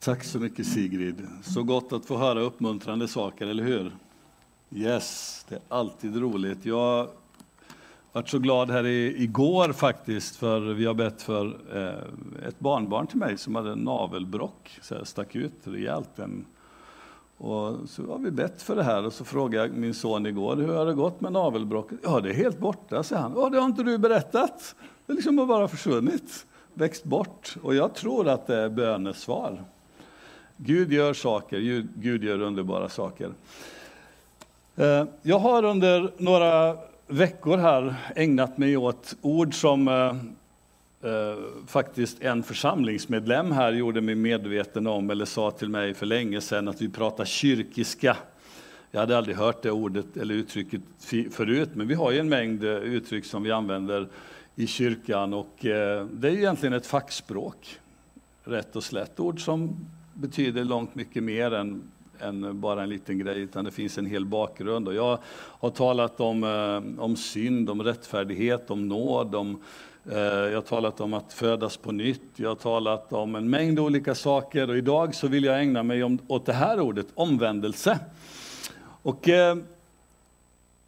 Tack så mycket Sigrid. Så gott att få höra uppmuntrande saker, eller hur? Yes, det är alltid roligt. Jag varit så glad här i, igår faktiskt, för vi har bett för eh, ett barnbarn till mig som hade en navelbrock, så här, stack ut rejält. En, och så har vi bett för det här och så frågade jag min son igår, hur har det gått med navelbrocket? Ja, det är helt borta, säger han. Ja, det har inte du berättat. Det liksom har bara försvunnit, växt bort. Och jag tror att det är bönesvar. Gud gör saker, Gud gör underbara saker. Eh, jag har under några veckor här ägnat mig åt ord som eh, eh, faktiskt en församlingsmedlem här gjorde mig medveten om, eller sa till mig för länge sedan, att vi pratar kyrkiska. Jag hade aldrig hört det ordet eller uttrycket förut, men vi har ju en mängd eh, uttryck som vi använder i kyrkan och det är egentligen ett fackspråk, rätt och slätt. Ord som betyder långt mycket mer än, än bara en liten grej, utan det finns en hel bakgrund. Och jag har talat om, eh, om synd, om rättfärdighet, om nåd, om, eh, jag har talat om att födas på nytt, jag har talat om en mängd olika saker och idag så vill jag ägna mig om, åt det här ordet, omvändelse. Och eh,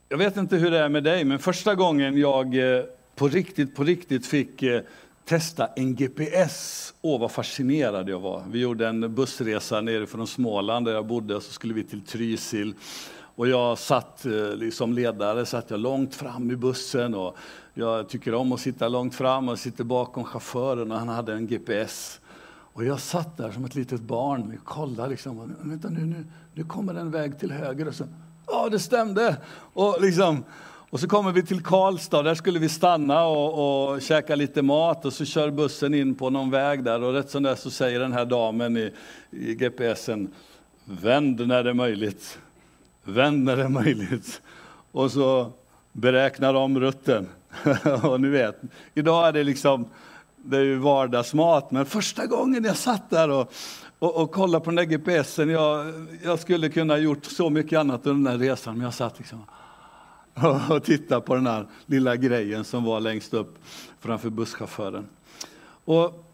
jag vet inte hur det är med dig, men första gången jag eh, på riktigt, på riktigt fick eh, testa en GPS. Åh, vad fascinerad jag var. Vi gjorde en bussresa nerifrån Småland där jag bodde, och så skulle vi till Trysil. Och jag satt som liksom ledare, satt jag långt fram i bussen och jag tycker om att sitta långt fram och sitter bakom chauffören och han hade en GPS. Och jag satt där som ett litet barn och kollade liksom, vänta nu, nu, nu kommer en väg till höger och så, ja det stämde! Och liksom, och så kommer vi till Karlstad, där skulle vi stanna och, och käka lite mat och så kör bussen in på någon väg där och rätt som det så säger den här damen i, i GPSen, vänd när det är möjligt. Vänd när det är möjligt. Och så beräknar de rutten. och ni vet, idag är det liksom, det är ju vardagsmat, men första gången jag satt där och, och, och kollade på den där GPSen, jag, jag skulle kunna gjort så mycket annat under den här resan, men jag satt liksom, och titta på den här lilla grejen som var längst upp framför busschauffören. Och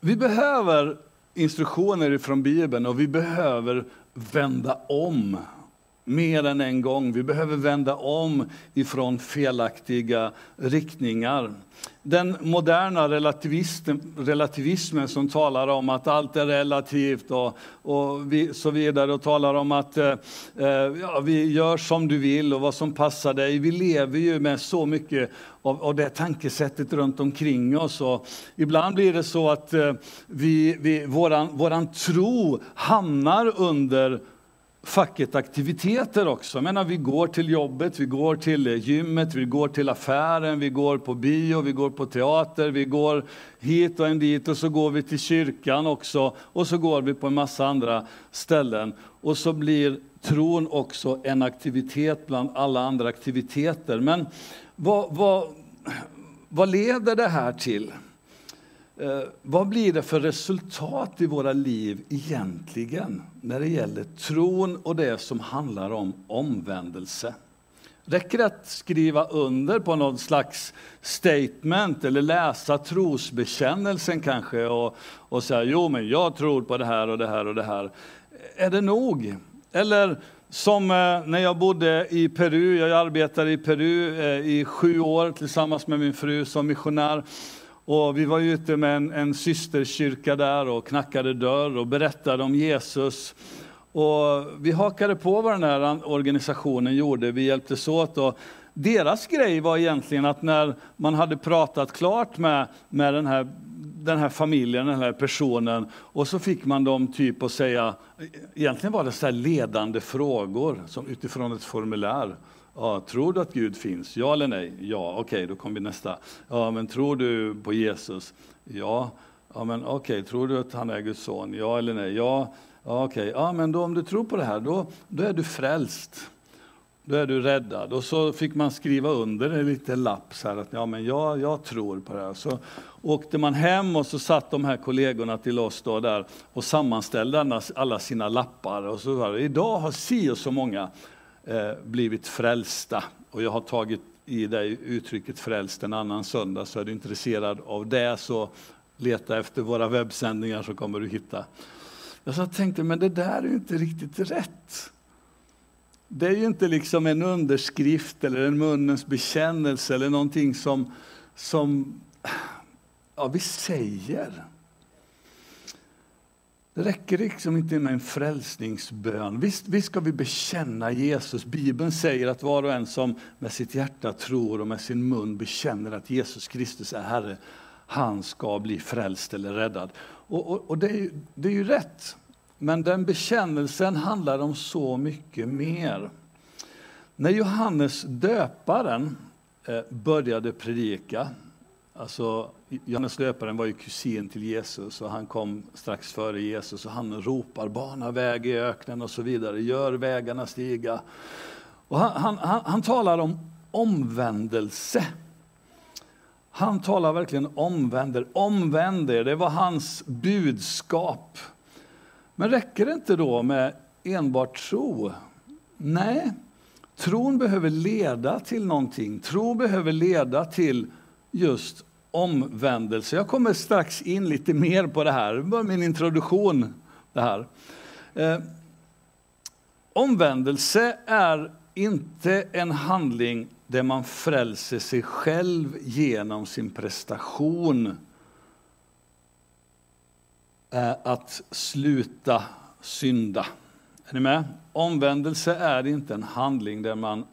vi behöver instruktioner från Bibeln och vi behöver vända om mer än en gång. Vi behöver vända om ifrån felaktiga riktningar. Den moderna relativismen som talar om att allt är relativt och, och vi, så vidare och talar om att eh, eh, ja, vi gör som du vill och vad som passar dig. Vi lever ju med så mycket av, av det tankesättet runt omkring oss. Och ibland blir det så att eh, vi, vi, våran, våran tro hamnar under facket aktiviteter också. Jag menar, vi går till jobbet, vi går till eh, gymmet, vi går till affären, vi går på bio, vi går på teater, vi går hit och en dit och så går vi till kyrkan också och så går vi på en massa andra ställen. Och så blir tron också en aktivitet bland alla andra aktiviteter. Men vad, vad, vad leder det här till? Eh, vad blir det för resultat i våra liv egentligen när det gäller tron och det som handlar om omvändelse? Räcker det att skriva under på någon slags statement eller läsa trosbekännelsen kanske och, och säga jo men jag tror på det här och det här och det här. Eh, är det nog? Eller som eh, när jag bodde i Peru, jag arbetade i Peru eh, i sju år tillsammans med min fru som missionär. Och vi var ute med en, en systerkyrka där och knackade dörr och berättade om Jesus. Och vi hakade på vad den här organisationen gjorde, vi hjälptes åt. Och deras grej var egentligen att när man hade pratat klart med, med den, här, den här familjen, den här personen, och så fick man dem typ att säga, egentligen var det så ledande frågor som utifrån ett formulär. Ja, tror du att Gud finns? Ja eller nej? Ja, okej, okay, då kommer nästa. Ja, men tror du på Jesus? Ja. Ja, men okej, okay, tror du att han är Guds son? Ja eller nej? Ja, ja okej. Okay. Ja, men då, om du tror på det här, då, då är du frälst. Då är du räddad. Och så fick man skriva under en liten lapp så här att ja, men jag, jag tror på det här. Så åkte man hem och så satt de här kollegorna till oss då där och sammanställde alla sina lappar. Och så var det, idag har si och så många Eh, blivit frälsta. Och jag har tagit i dig uttrycket frälst en annan söndag, så är du intresserad av det så leta efter våra webbsändningar så kommer du hitta. Jag tänkte, men det där är ju inte riktigt rätt. Det är ju inte liksom en underskrift eller en munnens bekännelse eller någonting som, som ja, vi säger. Det räcker liksom inte med en frälsningsbön. Visst, visst ska vi bekänna Jesus. Bibeln säger att var och en som med sitt hjärta tror och med sin mun bekänner att Jesus Kristus är Herre, han ska bli frälst eller räddad. Och, och, och det, är, det är ju rätt. Men den bekännelsen handlar om så mycket mer. När Johannes döparen eh, började predika, alltså Johannes döparen var ju kusin till Jesus och han kom strax före Jesus och han ropar bana väg i öknen och så vidare, gör vägarna stiga. Och han, han, han, han talar om omvändelse. Han talar verkligen omvänder, omvänder, det var hans budskap. Men räcker det inte då med enbart tro? Nej, tron behöver leda till någonting. Tro behöver leda till just omvändelse. Jag kommer strax in lite mer på det här. Det var min introduktion. Det här. Eh, omvändelse är inte en handling där man frälser sig själv genom sin prestation. Eh, att sluta synda. Är ni med? Omvändelse är inte en handling där man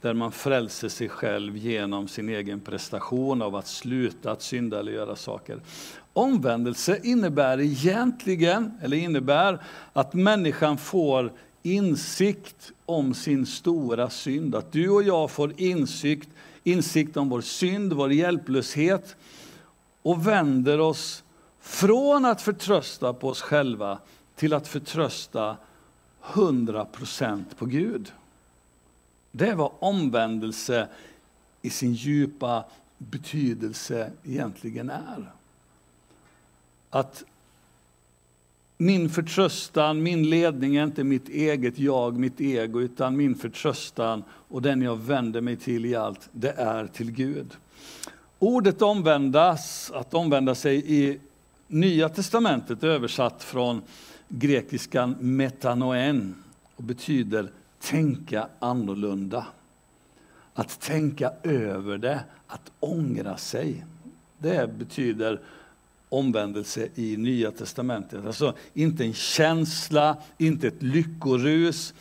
där man frälser sig själv genom sin egen prestation av att sluta att synda eller göra saker. Omvändelse innebär egentligen, eller innebär att människan får insikt om sin stora synd. Att du och jag får insikt, insikt om vår synd, vår hjälplöshet och vänder oss från att förtrösta på oss själva till att förtrösta 100% på Gud. Det är vad omvändelse i sin djupa betydelse egentligen är. Att min förtröstan, min ledning är inte mitt eget jag, mitt ego, utan min förtröstan och den jag vänder mig till i allt, det är till Gud. Ordet omvändas, att omvända sig i Nya testamentet översatt från grekiskan metanoen och betyder tänka annorlunda. Att tänka över det, att ångra sig. Det betyder omvändelse i Nya testamentet. Alltså inte en känsla, inte ett lyckorus,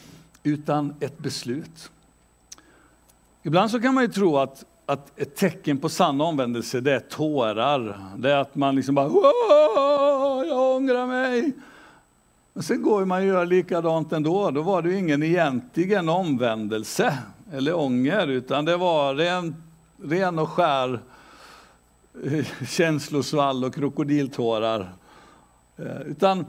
utan ett beslut. Ibland så kan man ju tro att, att ett tecken på sann omvändelse det är tårar. Det är att man liksom bara jag ångrar mig. Men sen går man och gör likadant ändå. Då var det ju ingen egentligen omvändelse eller ånger, utan det var ren, ren och skär eh, känslosvall och krokodiltårar. Eh, utan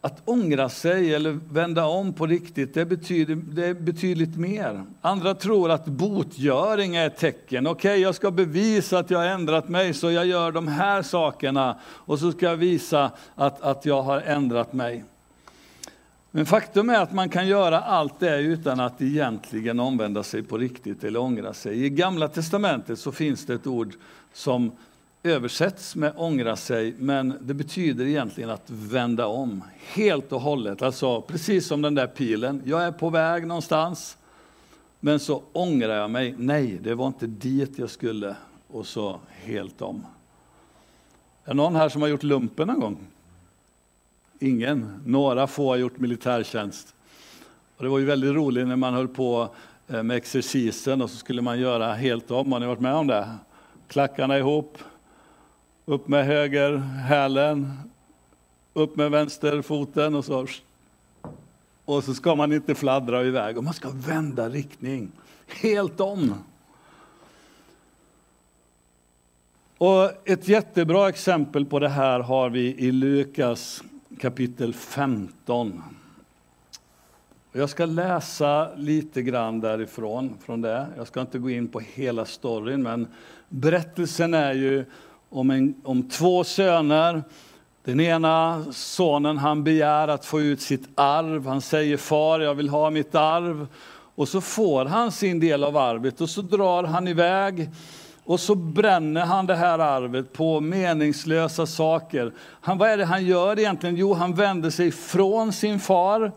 att ångra sig eller vända om på riktigt, det betyder det är betydligt mer. Andra tror att botgöring är ett tecken. Okej, okay, jag ska bevisa att jag har ändrat mig, så jag gör de här sakerna och så ska jag visa att, att jag har ändrat mig. Men faktum är att man kan göra allt det utan att egentligen omvända sig på riktigt eller ångra sig. I Gamla Testamentet så finns det ett ord som översätts med ångra sig, men det betyder egentligen att vända om helt och hållet. Alltså precis som den där pilen, jag är på väg någonstans, men så ångrar jag mig. Nej, det var inte dit jag skulle. Och så helt om. Är det någon här som har gjort lumpen någon gång? Ingen. Några få har gjort militärtjänst. Och det var ju väldigt roligt när man höll på eh, med exercisen och så skulle man göra helt om. Har ni varit med om det? Klackarna ihop, upp med höger hälen, upp med vänsterfoten och så. Och så ska man inte fladdra iväg och man ska vända riktning helt om. Och ett jättebra exempel på det här har vi i Lukas kapitel 15. Jag ska läsa lite grann därifrån, från det. Jag ska inte gå in på hela storyn, men berättelsen är ju om, en, om två söner. Den ena sonen han begär att få ut sitt arv. Han säger far, jag vill ha mitt arv. Och så får han sin del av arvet och så drar han iväg och så bränner han det här arvet på meningslösa saker. Han, vad är det han gör egentligen? Jo, han vänder sig från sin far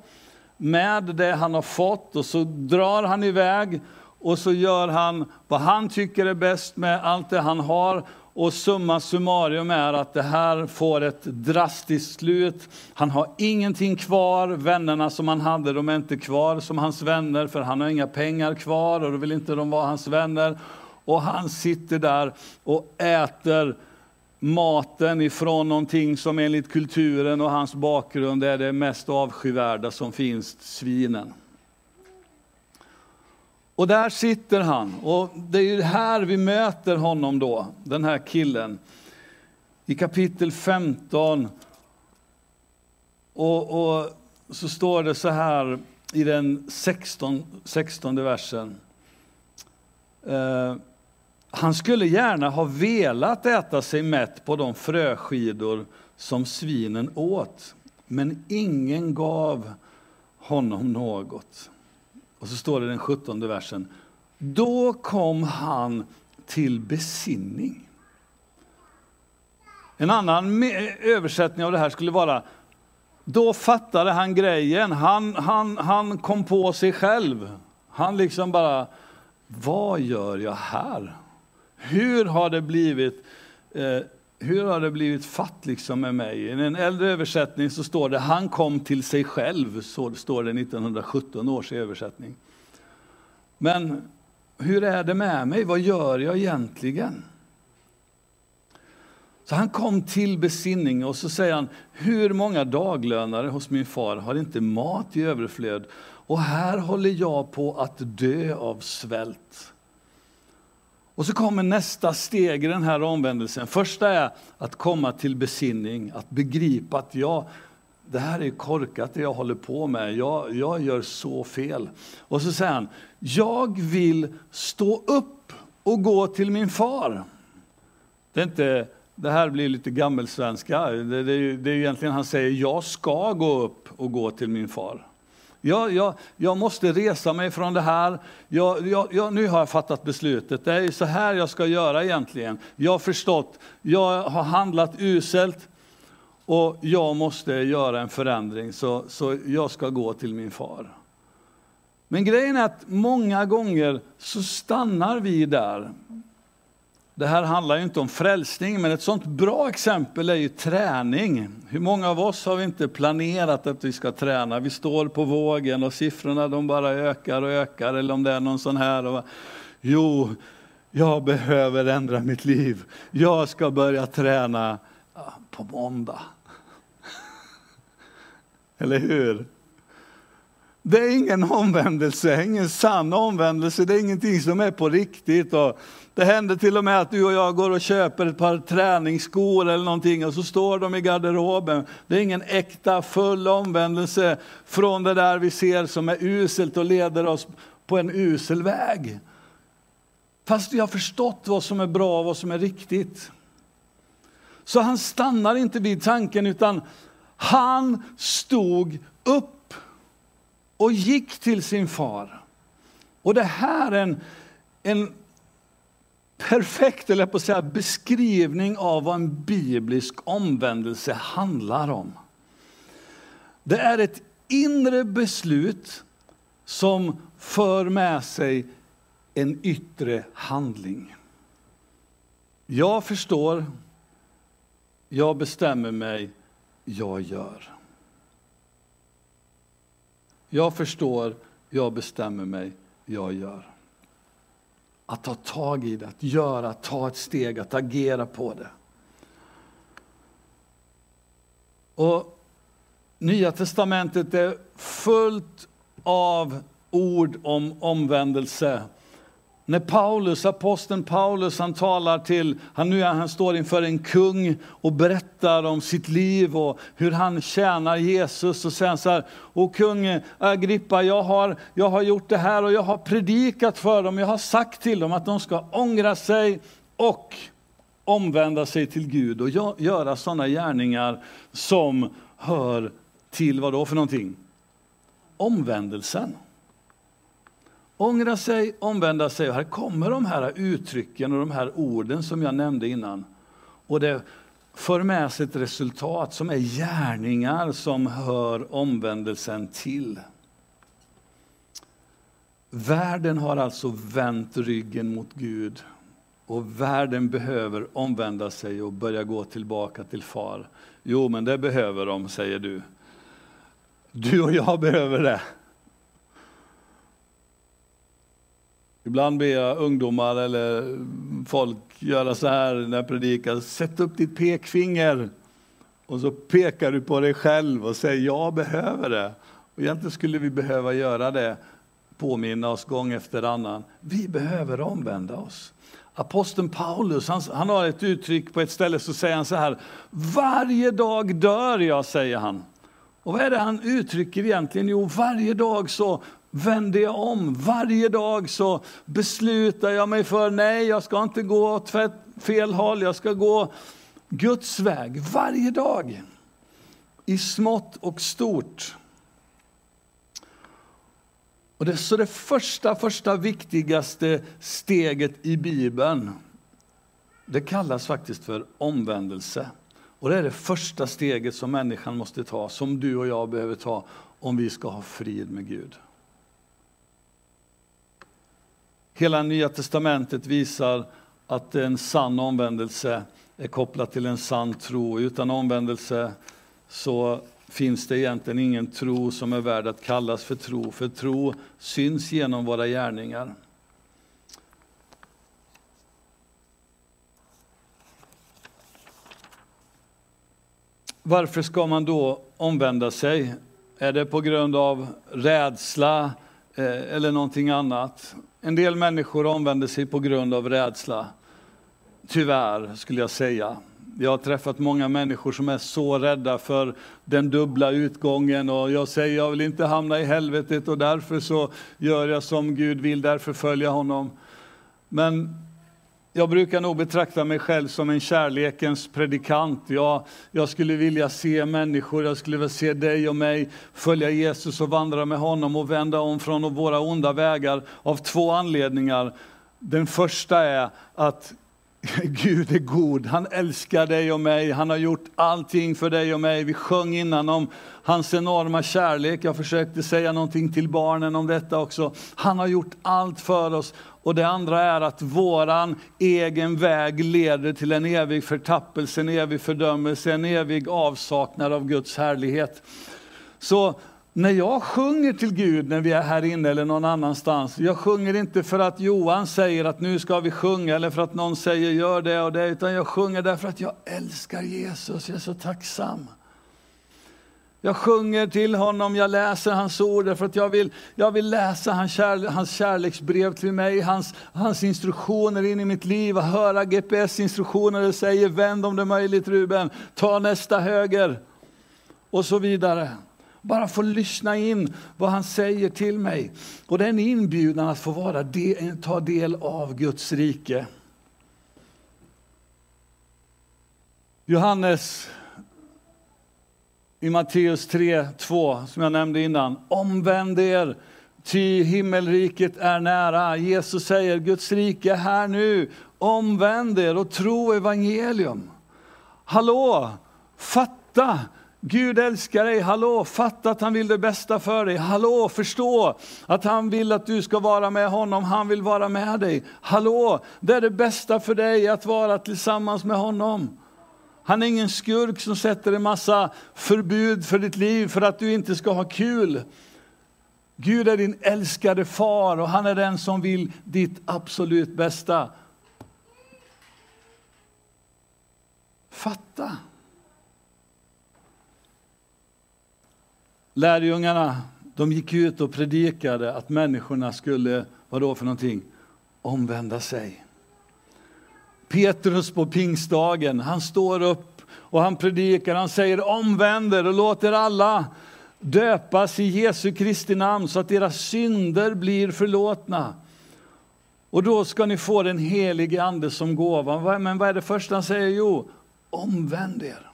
med det han har fått och så drar han iväg och så gör han vad han tycker är bäst med allt det han har. Och summa summarum är att det här får ett drastiskt slut. Han har ingenting kvar, vännerna som han hade de är inte kvar som hans vänner för han har inga pengar kvar och då vill inte de vara hans vänner. Och han sitter där och äter maten ifrån någonting som enligt kulturen och hans bakgrund är det mest avskyvärda som finns, svinen. Och där sitter han. Och det är ju här vi möter honom då, den här killen. I kapitel 15. Och, och så står det så här i den 16, 16 versen. Eh, han skulle gärna ha velat äta sig mätt på de fröskidor som svinen åt, men ingen gav honom något. Och så står det i den 17 versen. Då kom han till besinning. En annan översättning av det här skulle vara då fattade han grejen. Han, han, han kom på sig själv. Han liksom bara, vad gör jag här? Hur har det blivit, eh, hur har det blivit fatt liksom med mig? I en äldre översättning så står det, han kom till sig själv, så står det 1917 års översättning. Men hur är det med mig? Vad gör jag egentligen? Så han kom till besinning och så säger han, hur många daglönare hos min far har inte mat i överflöd? Och här håller jag på att dö av svält. Och så kommer nästa steg i den här omvändelsen. Första är att komma till besinning, att begripa att jag, det här är korkat det jag håller på med, jag, jag gör så fel. Och så säger han, jag vill stå upp och gå till min far. Det, är inte, det här blir lite gammelsvenska, det, det, det är egentligen han säger, jag ska gå upp och gå till min far. Jag, jag, jag måste resa mig från det här. Jag, jag, nu har jag fattat beslutet. Det är så här jag ska göra egentligen. Jag har förstått. Jag har handlat uselt och jag måste göra en förändring. Så, så jag ska gå till min far. Men grejen är att många gånger så stannar vi där. Det här handlar ju inte om frälsning, men ett sånt bra exempel är ju träning. Hur många av oss har vi inte planerat att vi ska träna? Vi står på vågen och siffrorna de bara ökar och ökar. Eller om det är någon sån här. Och, jo, jag behöver ändra mitt liv. Jag ska börja träna på måndag. Eller hur? Det är ingen omvändelse, ingen sann omvändelse, det är ingenting som är på riktigt. Och det händer till och med att du och jag går och köper ett par träningsskor eller någonting och så står de i garderoben. Det är ingen äkta, full omvändelse från det där vi ser som är uselt och leder oss på en usel väg. Fast vi har förstått vad som är bra och vad som är riktigt. Så han stannar inte vid tanken utan han stod upp och gick till sin far. Och det här är en, en perfekt eller på att säga, beskrivning av vad en biblisk omvändelse handlar om. Det är ett inre beslut som för med sig en yttre handling. Jag förstår, jag bestämmer mig, jag gör. Jag förstår, jag bestämmer mig, jag gör. Att ta tag i det, att göra, att ta ett steg, att agera på det. Och Nya testamentet är fullt av ord om omvändelse. När Paulus, aposteln Paulus, han talar till, han, nu han står inför en kung och berättar om sitt liv och hur han tjänar Jesus. Och säger så här, och kung Agrippa, jag har, jag har gjort det här och jag har predikat för dem, jag har sagt till dem att de ska ångra sig och omvända sig till Gud och göra sådana gärningar som hör till vad då för någonting? Omvändelsen. Ångra sig, omvända sig. Och här kommer de här uttrycken och de här orden som jag nämnde innan. Och det för med sig ett resultat som är gärningar som hör omvändelsen till. Världen har alltså vänt ryggen mot Gud och världen behöver omvända sig och börja gå tillbaka till far. Jo, men det behöver de, säger du. Du och jag behöver det. Ibland ber jag ungdomar eller folk göra så här när jag predikar. Sätt upp ditt pekfinger och så pekar du på dig själv och säger jag behöver det. Och egentligen skulle vi behöva göra det, påminna oss gång efter annan. Vi behöver omvända oss. Aposteln Paulus, han, han, har ett uttryck på ett ställe, så säger han så här, varje dag dör jag, säger han. Och vad är det han uttrycker egentligen? Jo, varje dag så vänder jag om. Varje dag så beslutar jag mig för, nej, jag ska inte gå åt fel håll, jag ska gå Guds väg. Varje dag. I smått och stort. Och det, så det första, första viktigaste steget i Bibeln, det kallas faktiskt för omvändelse. Och det är det första steget som människan måste ta, som du och jag behöver ta om vi ska ha frid med Gud. Hela Nya Testamentet visar att en sann omvändelse är kopplad till en sann tro. Utan omvändelse så finns det egentligen ingen tro som är värd att kallas för tro, för tro syns genom våra gärningar. Varför ska man då omvända sig? Är det på grund av rädsla eh, eller någonting annat? En del människor omvänder sig på grund av rädsla. Tyvärr, skulle jag säga. Jag har träffat många människor som är så rädda för den dubbla utgången och jag säger jag vill inte hamna i helvetet och därför så gör jag som Gud vill, därför följer jag honom. Men jag brukar nog betrakta mig själv som en kärlekens predikant. Jag, jag skulle vilja se människor, jag skulle vilja se dig och mig följa Jesus och vandra med honom och vända om från våra onda vägar av två anledningar. Den första är att Gud är god, han älskar dig och mig, han har gjort allting för dig och mig. Vi sjöng innan om hans enorma kärlek, jag försökte säga någonting till barnen om detta också. Han har gjort allt för oss. Och det andra är att våran egen väg leder till en evig förtappelse, en evig fördömelse, en evig avsaknad av Guds härlighet. Så när jag sjunger till Gud när vi är här inne eller någon annanstans, jag sjunger inte för att Johan säger att nu ska vi sjunga eller för att någon säger gör det och det, utan jag sjunger därför att jag älskar Jesus, jag är så tacksam. Jag sjunger till honom, jag läser hans ord därför att jag vill, jag vill läsa hans, kärle, hans kärleksbrev till mig, hans, hans instruktioner in i mitt liv, och höra GPS-instruktioner det säger vänd om det är möjligt Ruben, ta nästa höger och så vidare. Bara få lyssna in vad han säger till mig. Och det är en inbjudan att få vara de, ta del av Guds rike. Johannes i Matteus 3, 2, som jag nämnde innan. Omvänd er, ty himmelriket är nära. Jesus säger, Guds rike är här nu. Omvänd er och tro evangelium. Hallå, fatta! Gud älskar dig, hallå, fatta att han vill det bästa för dig. Hallå, förstå att han vill att du ska vara med honom, han vill vara med dig. Hallå, det är det bästa för dig att vara tillsammans med honom. Han är ingen skurk som sätter en massa förbud för ditt liv för att du inte ska ha kul. Gud är din älskade far och han är den som vill ditt absolut bästa. Fatta! Lärjungarna de gick ut och predikade att människorna skulle, vad då för någonting, omvända sig. Petrus på pingstdagen, han står upp och han predikar, han säger omvänder och låter alla döpas i Jesu Kristi namn så att deras synder blir förlåtna. Och då ska ni få den helige Ande som gåva. Men vad är det första han säger? Jo, omvänd er.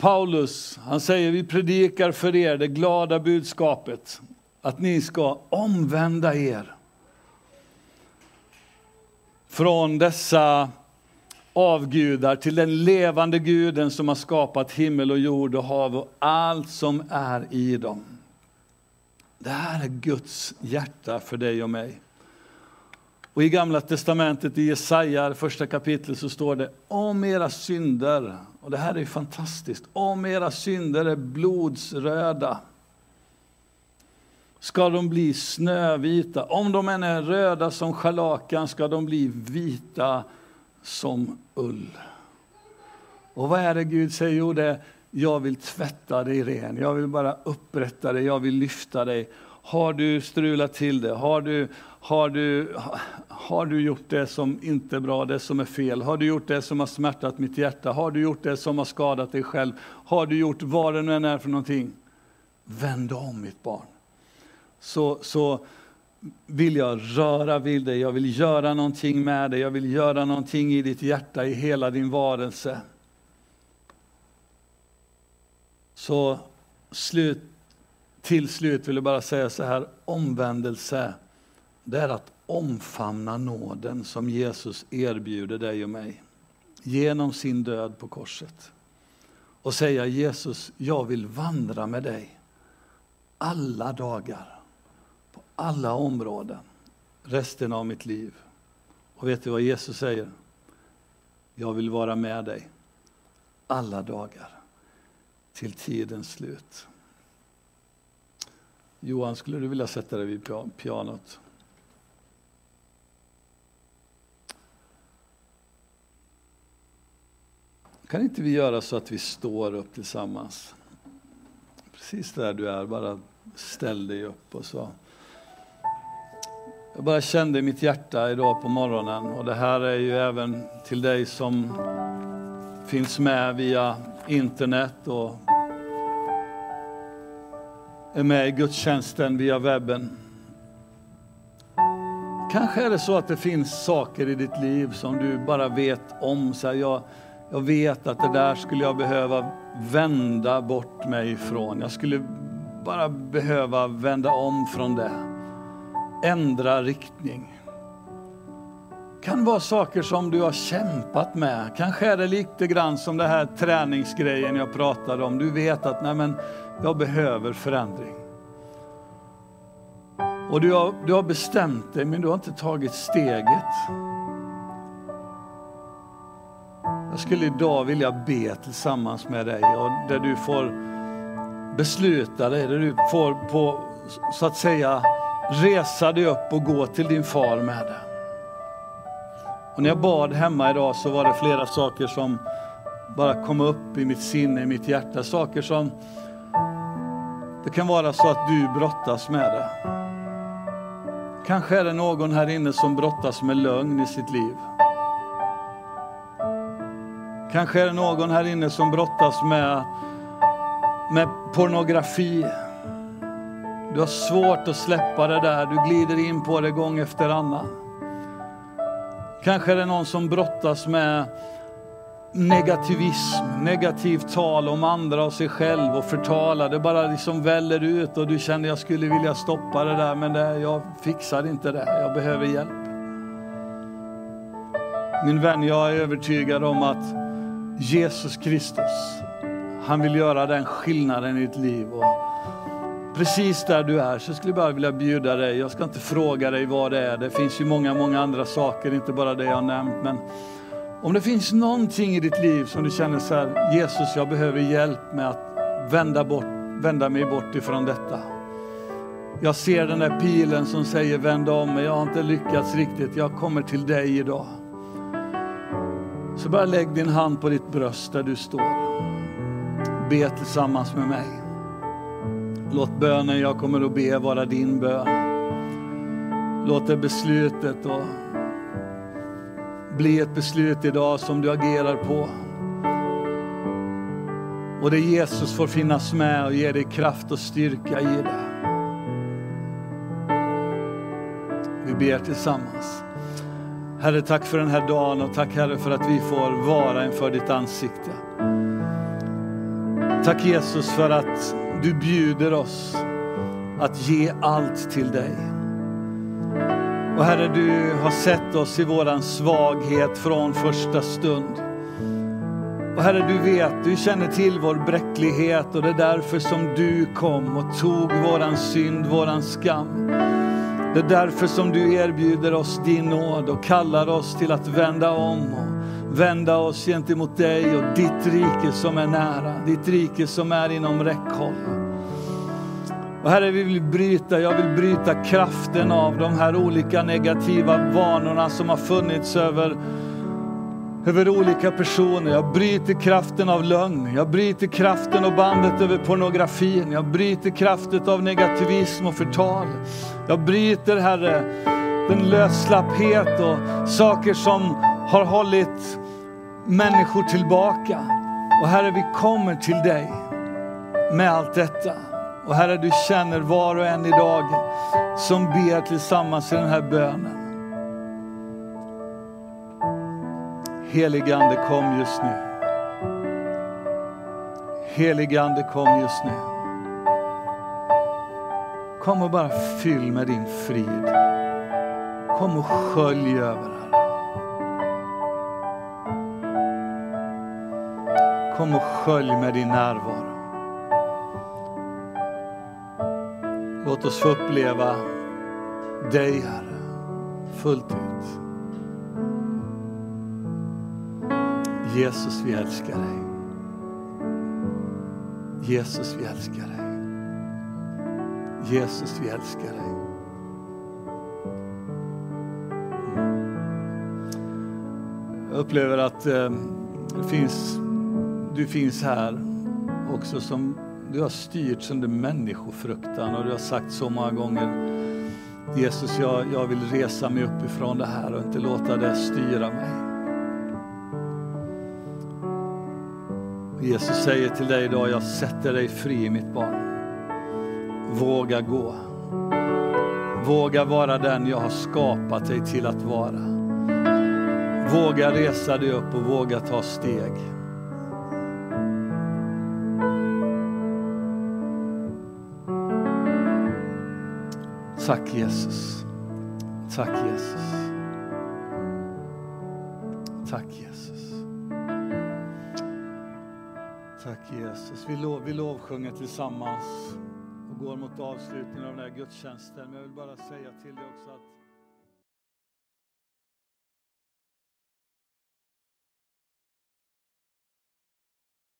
Paulus, han säger vi predikar för er det glada budskapet att ni ska omvända er från dessa avgudar till den levande guden som har skapat himmel och jord och hav och allt som är i dem. Det här är Guds hjärta för dig och mig. Och i Gamla Testamentet, i Jesaja, första kapitlet, så står det om era synder, och det här är fantastiskt, om era synder är blodsröda, ska de bli snövita. Om de än är röda som scharlakan ska de bli vita som ull. Och vad är det Gud säger? Jo, det är, jag vill tvätta dig ren. Jag vill bara upprätta dig, jag vill lyfta dig. Har du strulat till det? Har du, har du, har du gjort det som inte är bra, det som är fel? Har du gjort det som har smärtat mitt hjärta? Har du gjort det som har skadat dig själv? Har du gjort vad det nu än är för någonting? Vänd om mitt barn. Så, så vill jag röra vid dig, jag vill göra någonting med dig, jag vill göra någonting i ditt hjärta, i hela din varelse. Så slut, till slut vill jag bara säga så här, omvändelse, det är att omfamna nåden som Jesus erbjuder dig och mig genom sin död på korset. Och säga Jesus, jag vill vandra med dig alla dagar på alla områden resten av mitt liv. Och vet du vad Jesus säger? Jag vill vara med dig alla dagar till tidens slut. Johan, skulle du vilja sätta dig vid pianot? Kan inte vi göra så att vi står upp tillsammans? Precis där du är, bara ställ dig upp och så jag bara kände i mitt hjärta idag på morgonen och det här är ju även till dig som finns med via internet och är med i gudstjänsten via webben. Kanske är det så att det finns saker i ditt liv som du bara vet om. Så här, jag, jag vet att det där skulle jag behöva vända bort mig ifrån. Jag skulle bara behöva vända om från det ändra riktning kan vara saker som du har kämpat med. Kanske är det lite grann som det här träningsgrejen jag pratade om. Du vet att nej men, jag behöver förändring. Och du har, du har bestämt dig men du har inte tagit steget. Jag skulle idag vilja be tillsammans med dig och där du får besluta dig, där du får på så att säga resa dig upp och gå till din far med det. Och när jag bad hemma idag så var det flera saker som bara kom upp i mitt sinne, i mitt hjärta. Saker som, det kan vara så att du brottas med det. Kanske är det någon här inne som brottas med lögn i sitt liv. Kanske är det någon här inne som brottas med, med pornografi. Du har svårt att släppa det där, du glider in på det gång efter annan. Kanske är det någon som brottas med negativism, negativt tal om andra och sig själv och förtala. Det bara liksom väller ut och du känner jag skulle vilja stoppa det där men det, jag fixar inte det, jag behöver hjälp. Min vän, jag är övertygad om att Jesus Kristus, han vill göra den skillnaden i ditt liv. Och precis där du är så skulle jag bara vilja bjuda dig. Jag ska inte fråga dig vad det är. Det finns ju många, många andra saker, inte bara det jag har nämnt. Men om det finns någonting i ditt liv som du känner så här, Jesus jag behöver hjälp med att vända, bort, vända mig bort ifrån detta. Jag ser den där pilen som säger vänd om mig, jag har inte lyckats riktigt, jag kommer till dig idag. Så bara lägg din hand på ditt bröst där du står. Be tillsammans med mig. Låt bönen jag kommer att be vara din bön. Låt det beslutet då bli ett beslut idag som du agerar på. Och där Jesus får finnas med och ge dig kraft och styrka i det. Vi ber tillsammans. Herre, tack för den här dagen och tack Herre för att vi får vara inför ditt ansikte. Tack Jesus för att du bjuder oss att ge allt till dig. Och Herre, du har sett oss i våran svaghet från första stund. Och Herre, du vet, du känner till vår bräcklighet och det är därför som du kom och tog våran synd, våran skam. Det är därför som du erbjuder oss din nåd och kallar oss till att vända om och vända oss gentemot dig och ditt rike som är nära, ditt rike som är inom räckhåll. Och Herre, vi vill bryta, jag vill bryta kraften av de här olika negativa vanorna som har funnits över, över olika personer. Jag bryter kraften av lögn, jag bryter kraften och bandet över pornografin. Jag bryter kraften av negativism och förtal. Jag bryter, Herre, den lösslapphet och saker som har hållit människor tillbaka. Och Herre, vi kommer till dig med allt detta. Och Herre, du känner var och en idag som ber tillsammans i den här bönen. Heligande kom just nu. Heligande kom just nu. Kom och bara fyll med din frid. Kom och skölj över här. Kom och skölj med din närvaro. Låt oss få uppleva dig, Herre, fullt ut. Jesus, vi älskar dig. Jesus, vi älskar dig. Jesus, vi älskar dig. Jag upplever att eh, det finns, du finns här också som du har styrts under människofruktan och du har sagt så många gånger Jesus, jag, jag vill resa mig uppifrån det här och inte låta det styra mig. Jesus säger till dig idag, jag sätter dig fri mitt barn. Våga gå. Våga vara den jag har skapat dig till att vara. Våga resa dig upp och våga ta steg. Tack Jesus. Tack Jesus. Tack Jesus. Tack Jesus. Vi, lov, vi lovsjunger tillsammans och går mot avslutningen av den här gudstjänsten. Men jag vill bara säga till dig också att